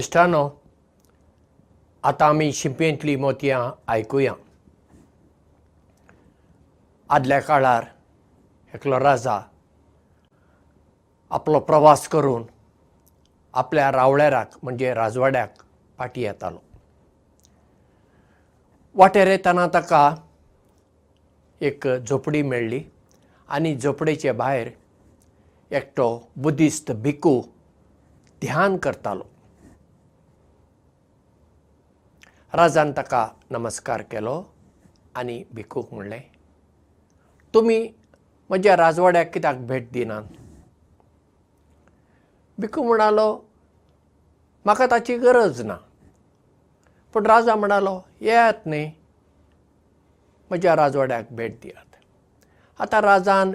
इश्टानो आतां आमी शिंपेंतलीं मोतयां आयकुया। आदल्या काळार एकलो राजा आपलो प्रवास करून आपल्या रावळेराक म्हणजे राजवाड्याक फाटीं येतालो। वाटेर येतना ताका एक झोपडी मेळ्ळी आनी झोपडेचे भायर एकटो बुद्धिस्ट भिकू ध्यान करतालो राजान ताका नमस्कार केलो आनी भिकूक म्हणलें तुमी म्हज्या राजवाड्याक कित्याक भेट दिनात भिकू म्हणालो म्हाका ताची गरज ना पूण राजा म्हणालो येयात न्ही. म्हज्या राजवाड्याक भेट दियात आतां राजान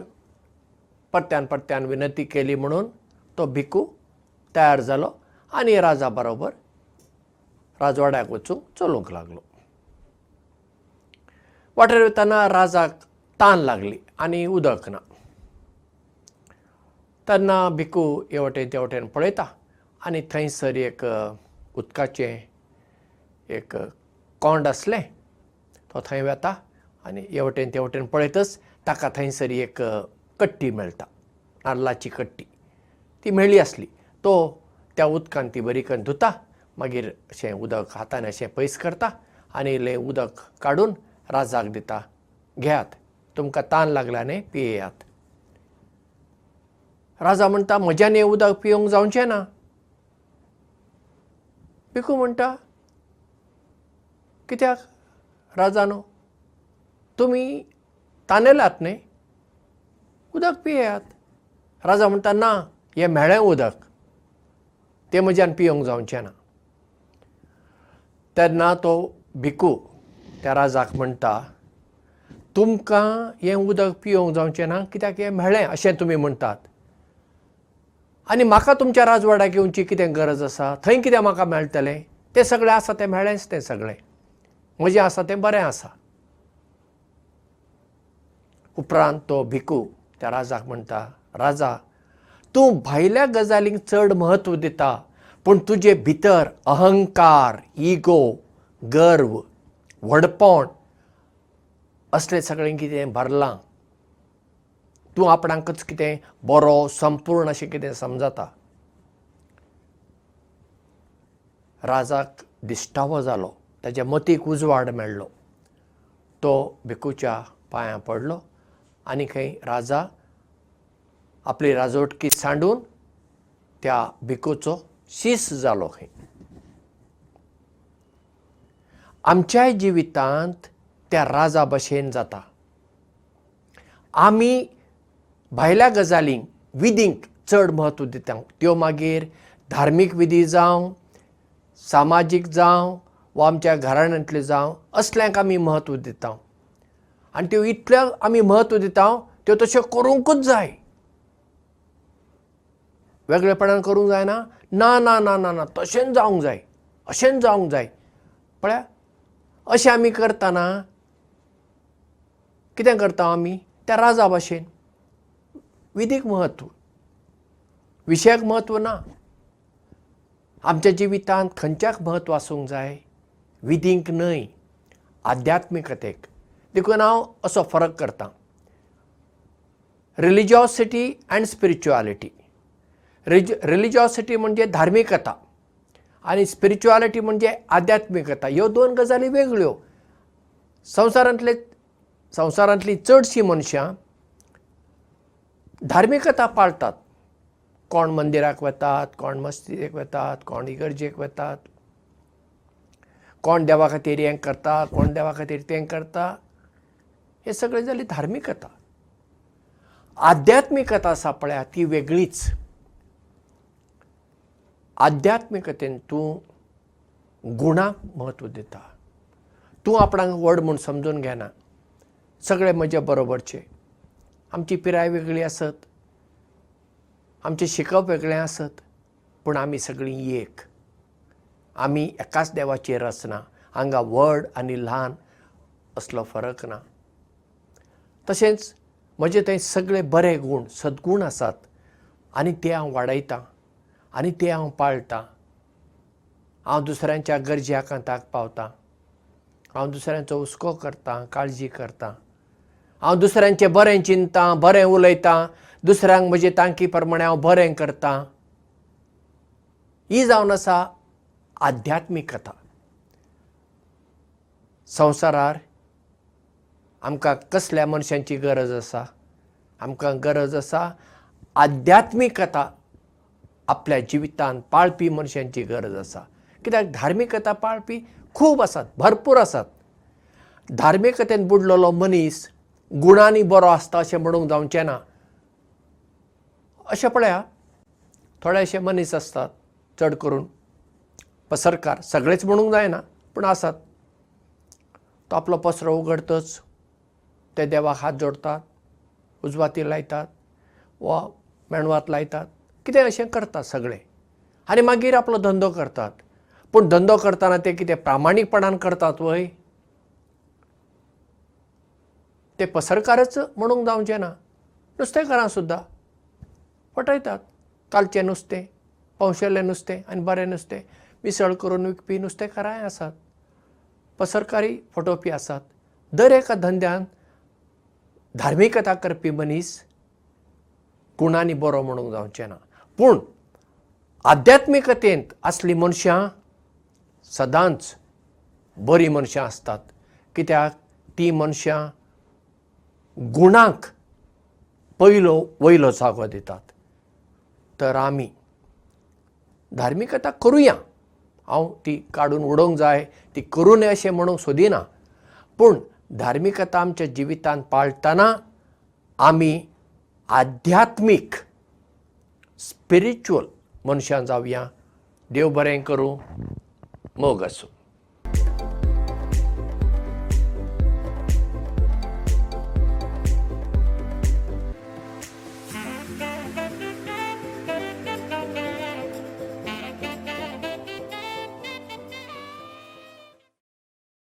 परत्यान परत्यान विनंती केली म्हणून तो भिकू तयार जालो आनी राजा बरोबर राजवाड्याक वचूंक चलूंक लागलो. वाटेर वयतना राजाक तान लागली आनी उदक ना. तेन्ना भिकू हे वटेन ते वटेन पळयता आनी थंयसर एक उदकाचें एक कोंड आसलें. तो थंय वेता आनी हे वटेन ते वटेन पळयतच ताका थंयसर एक कट्टी मेळटा. नाल्लाची कट्टी. ती मेळ्ळी आसली. तो त्या उदकान ती बरी करून धुता मागीर अशें उदक हातान अशें पयस करता आनी इल्लें उदक काडून राजाक दिता. घेयात. तुमकां तान लागला न्ही पियेयात. राजा म्हणटा म्हज्यान हें उदक पिवंक जावचें ना. भिकू म्हणटा कित्याक? राजानो तुमी तानेलात न्ही? उदक पियेयात. राजा म्हणटा ना हें म्हेळें उदक. तें म्हज्यान पिवंक जावचें ना तेन्ना तो भिकू त्या राजाक म्हणटा तुमकां हें उदक पिवंक जावचें ना? कित्याक हें म्हेळें अशें तुमी म्हणटात आनी म्हाका तुमच्या राजवाड्याक येवची कितें गरज आसा? थंय कितें म्हाका मेळटलें? तें सगळें आसा तें मेळ्ळेंच तें सगळें. म्हजें आसा तें बरें आसा. उपरांत तो भिकू त्या राजाक म्हणटा राजा तूं भायल्या गजालींक चड म्हत्व दिता पूण तुजे भितर अहंकार इगो गर्व व्हडपण असलें सगळें कितें भरलां तूं आपणाकच कितें बरो संपूर्ण अशें कितें समजता. राजाक दिश्टावो जालो ताच्या मतीक उजवाड मेळ्ळो. तो भिकूच्या पांयां पडलो आनी खंय राजा आपली राजवटकी सांडून त्या भिकूचो शीस जालो खंय. आमच्याय जिवितांत त्या राजा भशेन जाता. आमी भायल्या गजालींक विधींक चड म्हत्व दिता. त्यो मागीर धार्मीक विधी जावं सामाजीक जावं वा आमच्या घराण्यांतल्यो जावं असल्यांक आमी म्हत्व दिता. आनी त्यो इतल्यो आमी म्हत्व दिता त्यो तश्यो करूंकूच जाय वेगळेपणान करूंक जायना. ना ना ना ना ना तशेंच जावंक जाय. अशेंच जावंक जाय. पळया? अशें आमी करतना कितें करता आमी? त्या राजा भाशेन. विधीक म्हत्व. विशयाक म्हत्व ना. आमच्या जिवितांत खंयच्याक म्हत्व आसूंक जाय? विधींक न्हय. आध्यात्मिकतेक. देखून हांव असो फरक करतां. रिलिजियोसिटी एण्ड स्पिरिच्युएलिटी रिज रिलिजियोसिटी म्हणजे धार्मिकता आनी स्पिरिच्युएलिटी म्हणजे आध्यात्मिकता ह्यो दोन गजाली वेगळ्यो. संवसारांतले संवसारांतलीं चडशीं मनशां धार्मिकता पाळटात कोण मंदिराक वतात कोण मस्जिदेक वतात कोण इगर्जेक वतात कोण देवा खातीर हें करता कोण देवा खातीर तें करता. हें सगळें जाली धार्मिकता आध्यात्मिकता आसा पळया ती वेगळीच आध्यात्मिकतेन तूं गुणाक म्हत्व दिता. तूं आपणाक व्हड म्हूण समजून घेना. सगळे म्हजे बरोबरचे. आमची पिराय वेगळी आसत. आमचें शिकप वेगळें आसत. पूण आमी सगळीं एक. आमी एकाच देवाचेर रचना हांगा व्हड आनी ल्हान असलो फरक ना. तशेंच म्हजे थंय सगळे बरे गूण सद्गूण आसात. आनी ते हांव वाडयतां आनी ते हांव पाळटां हांव दुसऱ्यांच्या गरजे आकांताक पावतां. हांव दुसऱ्यांचो हुस्को करतां काळजी करतां. हांव दुसऱ्यांचें बरें चिंततां बरें उलयतां. दुसऱ्यांक म्हजे तांकी प्रमाणे हांव बरें करतां. ही जावन आसा आध्यात्मिकता संवसारार आमकां कसल्या मनशांची गरज आसा? आमकां गरज आसा आध्यात्मिकता आपल्या जिवितांत पाळपी मनशांची गरज आसा. कित्याक धार्मिकता पाळपी खूब आसात भरपूर आसात. धार्मिकतेन बुडलेलो मनीस गुणांनी बरो आसता अशें म्हणूंक जावचें ना अशें पळया थोडेशे मनीस आसतात चड करून. पसरकार सगळेच म्हणूंक जायना पूण आसात. तो आपलो पसरो उगडतच ते देवाक हात जोडतात उजवाती लायतात वा मेणवात लायतात कितें अशें करतात सगळे. आनी मागीर आपलो धंदो करतात. पूण धंदो करतना ते कितें प्रामाणीकपणान करतात वय? ते पसरकारच म्हणूंक जावचें ना नुस्तेकारां सुद्दां फटयतात. कालचें नुस्तें पौशेलें नुस्तें आनी बरें नुस्तें. मिसळ करून विकपी नुस्तेकाराय आसात. पसरकारी फटोवपी आसात. दर एका धंद्यान धार्मिकता करपी मनीस गुणांनी बरो म्हणूंक जावचें ना पूण आध्यात्मिकतेंत असलीं मनशां सदांच बरीं मनशां आसतात. कित्याक? तीं मनशां गुणांक पयलो वयलो जागो दितात. तर आमी धार्मिकता करुया. हांव ती काडून उडोवंक जाय ती करूं नये अशें म्हणूंक सोदिना. पूण धार्मिकता आमच्या जिवितांत पाळटना आमी आध्यात्मीक स्पिरिच्युअल मनशां जावया. देव बरें करूं. मोग आसूं